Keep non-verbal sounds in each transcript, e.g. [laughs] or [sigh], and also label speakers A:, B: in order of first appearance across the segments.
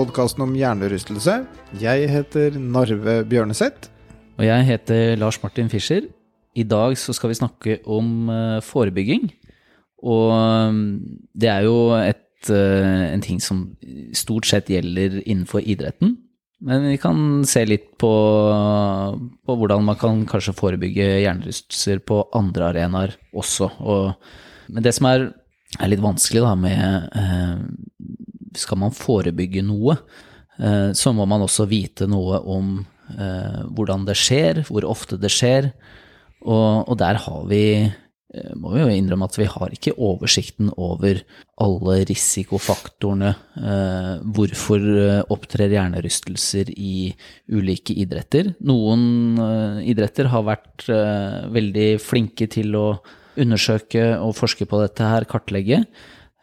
A: podkasten om hjernerystelse. Jeg heter Narve Bjørneseth.
B: Og jeg heter Lars Martin Fischer. I dag så skal vi snakke om eh, forebygging. Og mm, det er jo et, eh, en ting som stort sett gjelder innenfor idretten. Men vi kan se litt på, på hvordan man kan kanskje forebygge hjernerystelser på andre arenaer også. Og, men det som er, er litt vanskelig da med eh, Skal man forebygge noe, eh, så må man også vite noe om eh, hvordan det skjer, hvor ofte det skjer. Og, og der har vi eh, må vi jo innrømme at vi har ikke oversikten over alle risikofaktorene. Hvorfor opptrer hjernerystelser i ulike idretter? Noen idretter har vært veldig flinke til å undersøke og forske på dette her, kartlegge,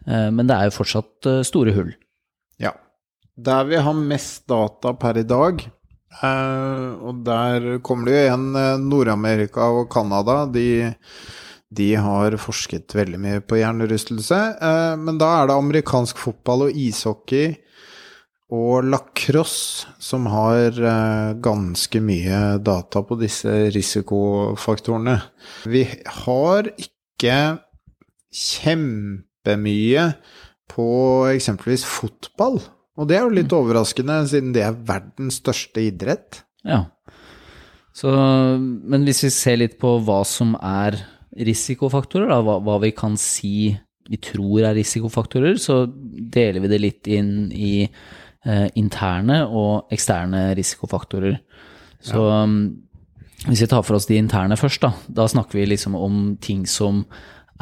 B: men det er jo fortsatt eh, store hull.
A: Ja. Der vi har mest data per i dag, eh, og der kommer det jo igjen eh, Nord-Amerika og Canada, de, de har forsket veldig mye på hjernerystelse. Eh, men da er det amerikansk fotball og ishockey og lacrosse som har eh, ganske mye data på disse risikofaktorene. Vi har ikke kjempemye på eksempelvis fotball. Og det er jo litt overraskende, siden det er verdens største idrett.
B: Ja. Så, men hvis vi ser litt på hva som er risikofaktorer, da, hva, hva vi kan si vi tror er risikofaktorer, så deler vi det litt inn i eh, interne og eksterne risikofaktorer. Så ja. hvis vi tar for oss de interne først, da, da snakker vi liksom om ting som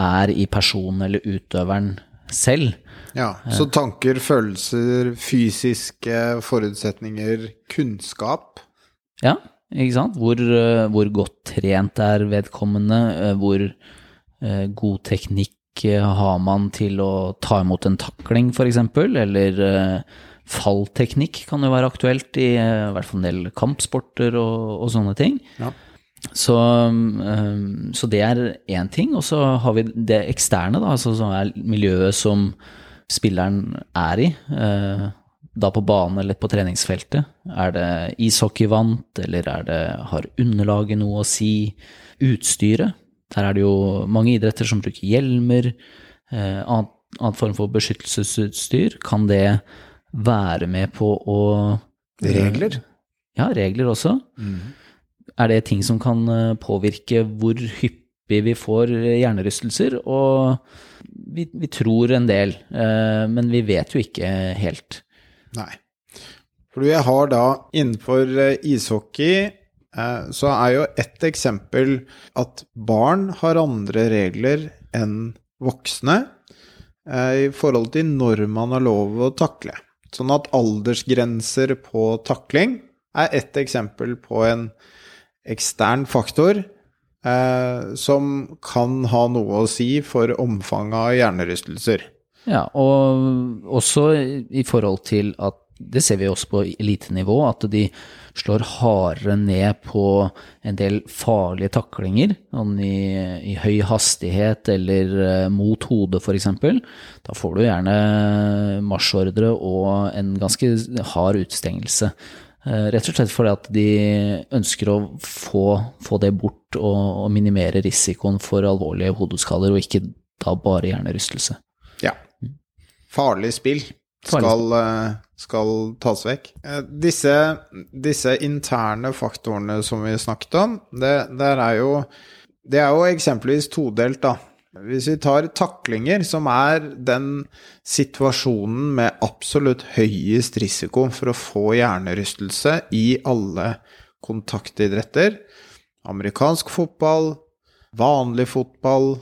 B: er i personen eller utøveren selv.
A: Ja, Så tanker, følelser, fysiske forutsetninger, kunnskap.
B: Ja, ikke sant? Hvor, eh, hvor godt trent er vedkommende, eh, hvor eh, god teknikk eh, har man til å ta imot en takling, f.eks., eller eh, fallteknikk kan jo være aktuelt i, eh, i hvert fall en del kampsporter og, og sånne ting.
A: Ja.
B: Så, um, så det er én ting. Og så har vi det eksterne, da, altså som er miljøet som spilleren er i. eh, da på banen eller på treningsfeltet. Er det ishockeyvant, eller er det, har underlaget noe å si? Utstyret. Der er det jo mange idretter som bruker hjelmer. Eh, annen, annen form for beskyttelsesutstyr. Kan det være med på å
A: Regler.
B: Ja, regler også. Er det ting som kan eh, påvirke hvor hyppig vi får hjernerystelser? Og vi, vi tror en del, eh, men vi vet jo ikke helt.
A: Nei. For jeg har da innenfor eh, ishockey eh, så er jo ett eksempel at barn har andre regler enn voksne eh, i forhold til når man har lov å takle. Sånn at aldersgrenser på takling er ett eksempel på en ekstern faktor eh, som kan ha noe å si for omfanget av hjernerystelser.
B: Ja, og også i forhold til at det ser vi også på elitenivå, at de slår hardere ned på en del farlige taklinger, sånn i, i høy hastighet eller eh, mot hodet f.eks. Da får du gjerne marsjordre og en ganske hard utestengelse. Eh, Rett og slett fordi at de ønsker å få, få det bort og, og minimere risikoen for alvorlige hodeskader, og ikke da bare hjernerystelse.
A: Ja. Farlig spill skal, eh, skal tas vekk. Eh, Disse, disse interne faktorene som vi snakket om, det, der er jo, det er jo eksempelvis todelt, da. Hvis vi tar taklinger, som er den situasjonen med absolutt høyest risiko for å få hjernerystelse i alle kontaktidretter, amerikansk fotball, vanlig fotball,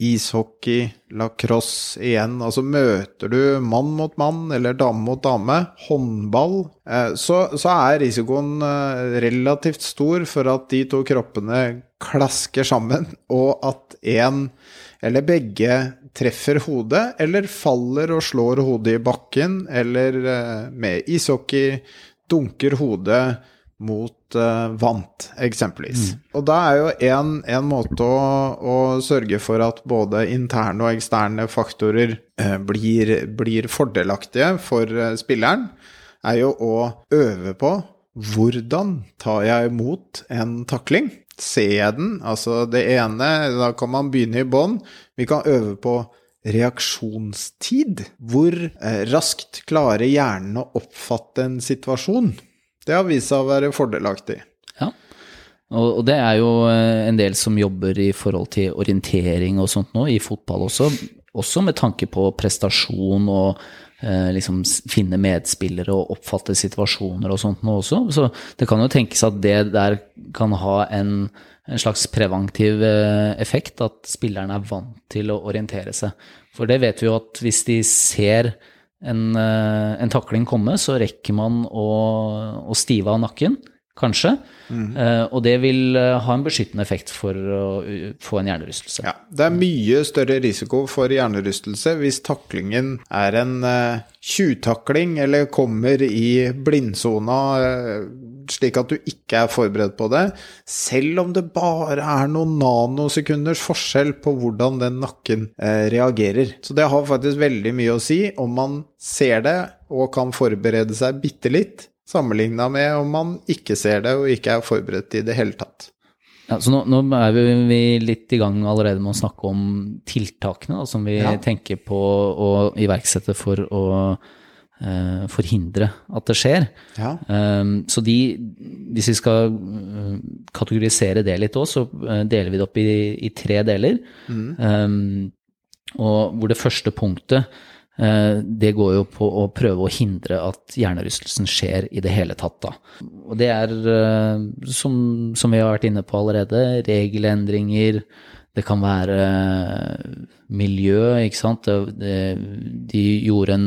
A: ishockey, lacrosse igjen. Altså møter du mann mot mann eller dame mot dame, håndball, eh, så, så er risikoen eh, relativt stor for at de to kroppene klasker sammen, og at en eller begge treffer hodet, eller faller og slår hodet i bakken, eller eh, med ishockey dunker hodet mot uh, vant, eksempelvis. Mm. Og da er jo en, en måte å, å, sørge for at både interne og eksterne faktorer uh, blir, blir, fordelaktige for uh, spilleren, er jo å øve på hvordan tar jeg imot en takling? Jeg den? Altså det ene, da kan man begynne i bånn. Vi kan øve på reaksjonstid. Hvor raskt klarer hjernen å oppfatte en situasjon? Det har vist seg å være fordelaktig.
B: Ja, og det er jo eh, en del som jobber i forhold til orientering og sånt nå, i fotball også. Også med tanke på prestasjon og eh, liksom finne medspillere og oppfatte situasjoner og sånt nå også. Så det kan jo tenkes at det der kan ha en, en slags preventiv eh, effekt, at spillerne er vant til å orientere seg. For det vet vi jo at hvis de ser en, eh, en, takling komme, så rekker man å, å stive av nakken, kanskje. Mm. Uh, og det vil uh, ha en beskyttende effekt for å uh, få en hjernerystelse.
A: Ja, det er mye større risiko for hjernerystelse hvis taklingen er en tjuvtakling eller kommer i blindsona slik at du ikke er forberedt på det, selv om det bare er noen nanosekunders forskjell på hvordan den nakken eh, reagerer. Så det har faktisk veldig mye å si om man ser det og kan forberede seg bitte litt, sammenligna med om man ikke ser det og ikke er forberedt i det hele tatt.
B: Ja, så nå, nå, er vi litt i gang allerede med å snakke om tiltakene da, som vi ja. tenker på å iverksette for å uh, forhindre at det skjer. Ja. Um, så de, hvis vi skal uh, kategorisere det litt òg, så uh, deler vi det opp i, i tre deler. Mm. Um, og hvor det første punktet det går jo på å prøve å hindre at hjernerystelsen skjer i det hele tatt. Da. Og det er, som, som vi har vært inne på allerede, regelendringer, det kan være miljø, ikke sant. De gjorde en,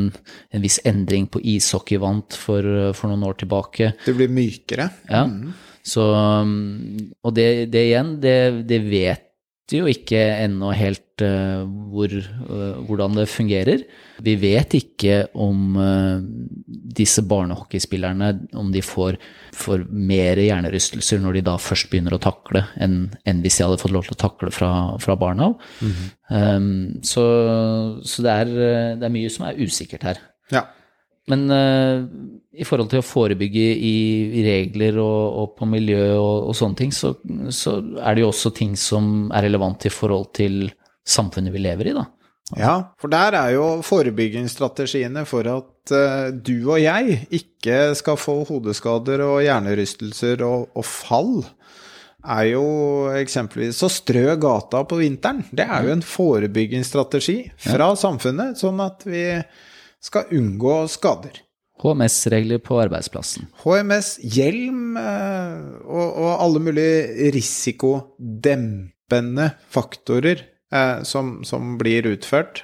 B: en viss endring på ishockeyvant for, for, noen år tilbake.
A: Det blir mykere?
B: Ja. Mm. Så, og det, det igjen, det, det vet jo ikke ennå helt uh, hvor, uh, hvordan det fungerer. Vi vet ikke om uh, disse barnehockeyspillerne om de får, får mer hjernerystelser når de da først begynner å takle, enn, enn hvis de hadde fått lov til å takle fra, fra barna av. Mm -hmm. um, så, så det, er, det, er, mye som er usikkert her.
A: Ja.
B: Men uh, i forhold til å forebygge i, i regler og, og, på miljø og, og sånne ting, så, så, er det jo også ting som er relevant i forhold til samfunnet vi lever i, da.
A: Ja, for der er jo forebyggingsstrategiene for at uh, du og jeg ikke skal få hodeskader og hjernerystelser og, og fall er jo eksempelvis å strø gata på vinteren. Det er jo en forebyggingsstrategi fra ja. samfunnet, sånn at vi skal unngå skader.
B: HMS-regler på arbeidsplassen.
A: HMS, hjelm eh, og, og alle mulige risikodempende faktorer eh, som, som, blir utført.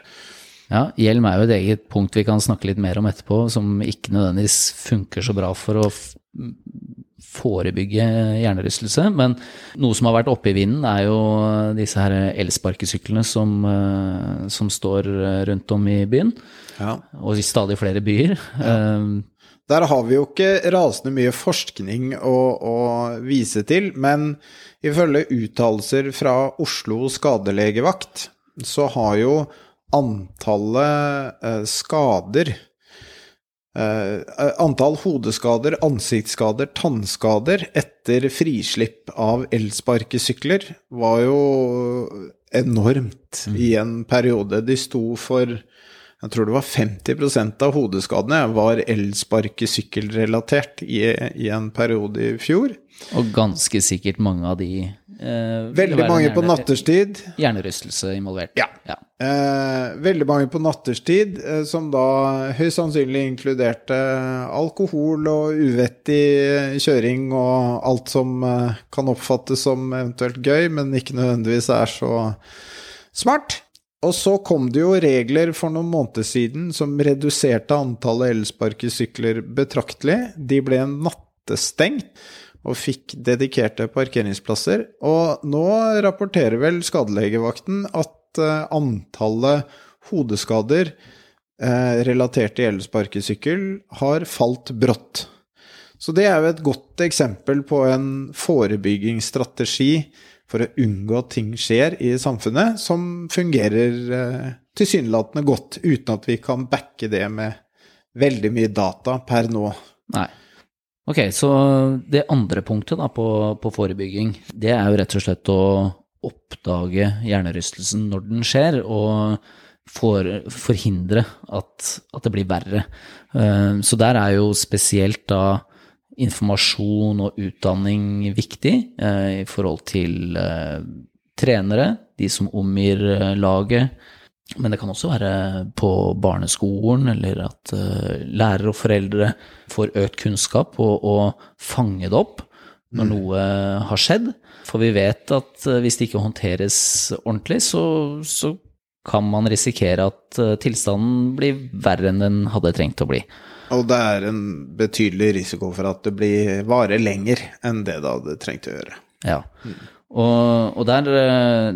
B: Ja, hjelm er jo et eget punkt vi kan snakke litt mer om etterpå, som ikke nødvendigvis funker så bra for å forebygge hjernerystelse. Men noe som har vært oppe i vinden, er jo disse her elsparkesyklene som, eh, som står rundt om i byen ja. og i stadig flere byer. Ja. Um,
A: Der har vi jo ikke rasende mye forskning å, å vise til, men ifølge uttalelser fra Oslo skadelegevakt, så har jo antallet eh, skader Uh, antall hodeskader, ansiktsskader, tannskader etter frislipp av elsparkesykler var jo enormt mm. i en periode. De sto for jeg tror det var 50% av hodeskadene var elsparkesykkelrelatert i, i en periode i fjor.
B: Og ganske sikkert mange av de
A: eh, Veldig mange på natterstid.
B: Hjernerystelse involvert.
A: Ja. ja. Uh, veldig mange på natterstid, uh, som da høyst sannsynlig inkluderte alkohol og uvettig kjøring og alt som kan oppfattes som eventuelt gøy, men ikke nødvendigvis er så Smart! Og så kom det jo regler for noen måneder siden som reduserte antallet elsparkesykler betraktelig. De ble nattestengt og fikk dedikerte parkeringsplasser. Og nå rapporterer vel skadelegevakten at uh, antallet hodeskader uh, relatert til elsparkesykkel har falt brått. Så det er jo et godt eksempel på en forebyggingsstrategi for å unngå at ting skjer i samfunnet, som fungerer eh, tilsynelatende godt, uten at vi kan backe det med veldig mye data per nå.
B: Nei. Ok, så det andre punktet da på, på forebygging, det er jo rett og slett å oppdage hjernerystelsen når den skjer, og for, forhindre at, at, det blir verre. Uh, så der er jo spesielt da informasjon og utdanning viktig eh, i forhold til eh, trenere, de som omgir eh, laget. Men det kan også være på barneskolen, eller at uh, lærere og foreldre får økt kunnskap og, og fange det opp når mm. noe har skjedd. For vi vet at uh, hvis det ikke håndteres ordentlig, så, så kan man risikere at uh, tilstanden blir verre enn den hadde trengt å bli.
A: Og det er en betydelig risiko for at det blir varer lenger enn det det hadde trengt å gjøre.
B: Ja, og, og der,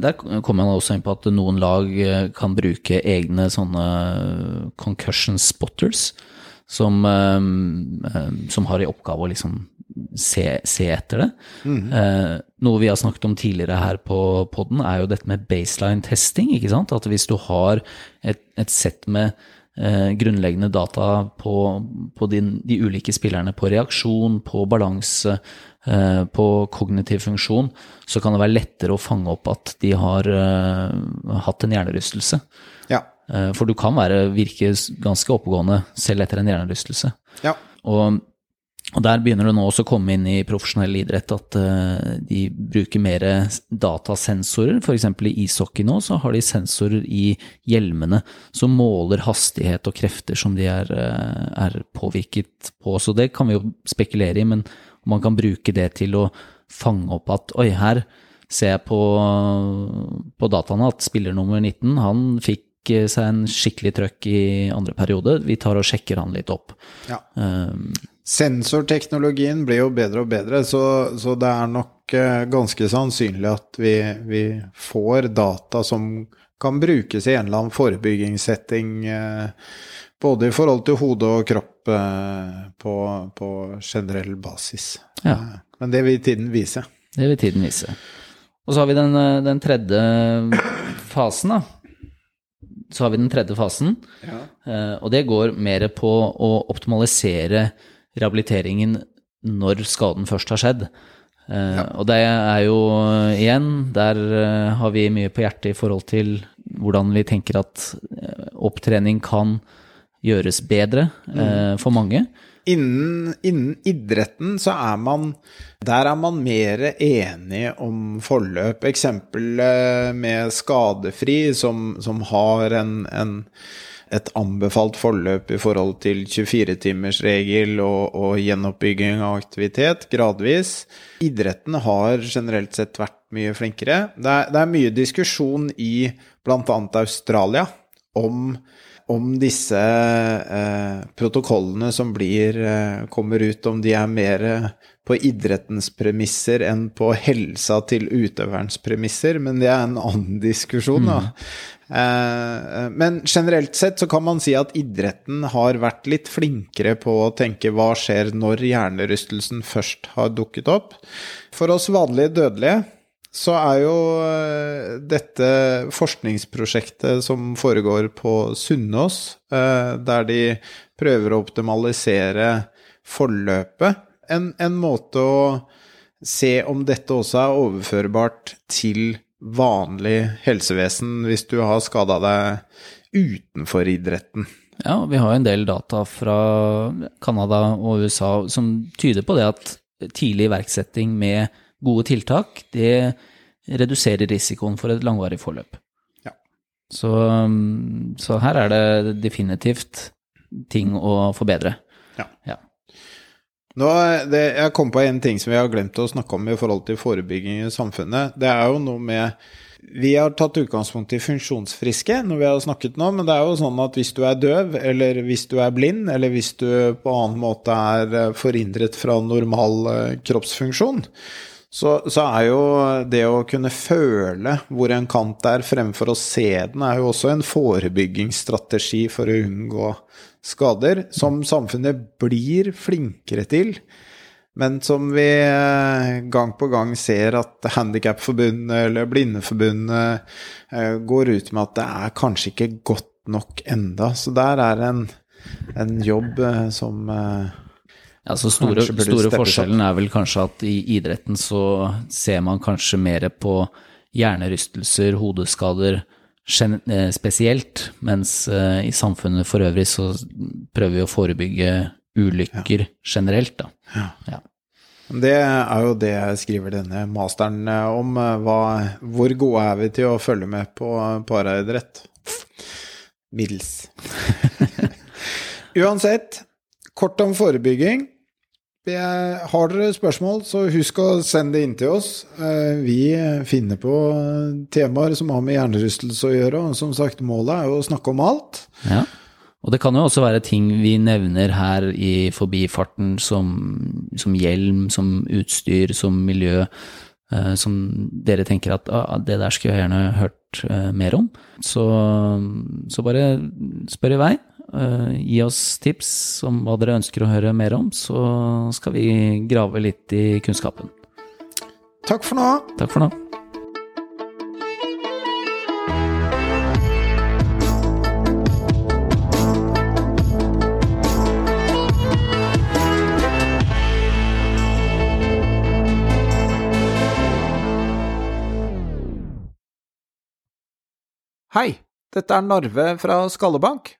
B: der, kommer man også inn på at noen lag eh, kan bruke egne sånne concussion spotters, som, eh, som har i oppgave å liksom se, se etter det. Mm. Eh, noe vi har snakket om tidligere her på poden, er jo dette med baseline testing. ikke sant? At hvis du har et, et sett med eh, grunnleggende data på, på din, de ulike spillerne, på reaksjon, på balanse, eh, på kognitiv funksjon, så kan det være lettere å fange opp at de har eh, hatt en hjernerystelse.
A: Ja.
B: Eh, for du kan være, virke ganske oppegående selv etter en hjernerystelse.
A: Ja.
B: Og og der begynner det nå også å komme inn i profesjonell idrett at uh, de bruker mer datasensorer. F.eks. i ishockey nå så har de sensorer i hjelmene som måler hastighet og krefter som de er, uh, er påvirket på. Så det kan vi jo spekulere i, men man kan bruke det til å fange opp at oi, her ser jeg på, på dataene at spiller nummer 19 han fikk eh, seg en skikkelig trøkk i andre periode. Vi tar og sjekker han litt opp.
A: Ja. Um, Sensorteknologien blir jo bedre og bedre, så, så det er nok eh, ganske sannsynlig at vi, vi, får data som kan brukes i en eller annen forebyggingssetting, eh, både i forhold til hode og kropp eh, på, på generell basis.
B: Ja.
A: Men det vil tiden vise.
B: Det vil tiden vise. Og så har vi den, den tredje fasen, da så har vi den tredje fasen,
A: ja.
B: og det går mer på å optimalisere rehabiliteringen når skaden først har skjedd. Eh, ja. Og det er jo igjen, der eh, har vi mye på hjertet i forhold til hvordan vi tenker at eh, opptrening kan gjøres bedre mm. for mange.
A: Innen, innen, idretten så er man Der er man mer enige om forløp. Eksempel med skadefri, som, som har en, en et anbefalt forløp i forhold til 24-timersregel og, og gjenoppbygging av aktivitet gradvis. Idretten har generelt sett vært mye flinkere. Det er, det er mye diskusjon i bl.a. Australia om, om disse eh, protokollene som blir, eh, kommer ut, om de er mer på idrettens premisser enn på helsa til utøverens premisser, men det er en annen diskusjon, da. Mm. Eh, men generelt sett så kan man si at idretten har vært litt flinkere på å tenke hva skjer når hjernerystelsen først har dukket opp. For oss vanlige dødelige så er jo eh, dette forskningsprosjektet som foregår på Sunnaas, eh, der de prøver å optimalisere forløpet, en, en måte å se om dette også er overførbart til vanlig helsevesen hvis du har skada deg utenfor idretten.
B: Ja, vi har en del data fra Canada og USA som tyder på det at tidlig iverksetting med gode tiltak, det reduserer risikoen for et langvarig forløp.
A: Ja.
B: Så, så her er det definitivt ting å forbedre.
A: Ja. ja. Nå, det, jeg kom på en ting som vi har glemt å snakke om i forhold til forebygging i samfunnet. Det er jo noe med vi har tatt utgangspunkt i funksjonsfriske når vi har snakket nå, men det er jo sånn at hvis du er døv, eller hvis du er blind, eller hvis du på annen måte er eh, forhindret fra normal eh, kroppsfunksjon, så, så, er jo det å kunne føle hvor en kant er fremfor å se den, er jo også en forebyggingsstrategi for å unngå skader, som samfunnet blir flinkere til men som vi eh, gang på gang ser at Handikapforbundet eller Blindeforbundet eh, går ut med at det er kanskje ikke godt nok enda. Så der er en, en jobb eh, som
B: ja, så store, store forskjellen er vel kanskje at i idretten så ser man kanskje mer på hjernerystelser, hodeskader spesielt, mens i samfunnet for øvrig så prøver vi å forebygge ulykker ja. generelt, da. Ja. ja.
A: Det er jo det jeg skriver denne masteren eh, om. Eh, hva, hvor gode er vi til å følge med på paraidrett? Middels. [laughs] Uansett, kort om forebygging. Har dere spørsmål, så husk å sende det inn til oss. Eh, vi finner på temaer som har med hjernerystelse å gjøre, og som sagt, målet er jo å snakke om alt.
B: Ja. Og det kan jo også være ting vi nevner her i forbifarten som, som hjelm, som utstyr, som miljø, eh, som dere tenker at ah, det der skulle jeg gjerne hørt eh, mer om. Så, så, bare spør i vei. Eh, gi oss tips om hva dere ønsker å høre mer om, så skal vi grave litt i kunnskapen.
A: Takk for nå.
B: Takk for nå.
A: Hei, dette er Narve fra Skallebank.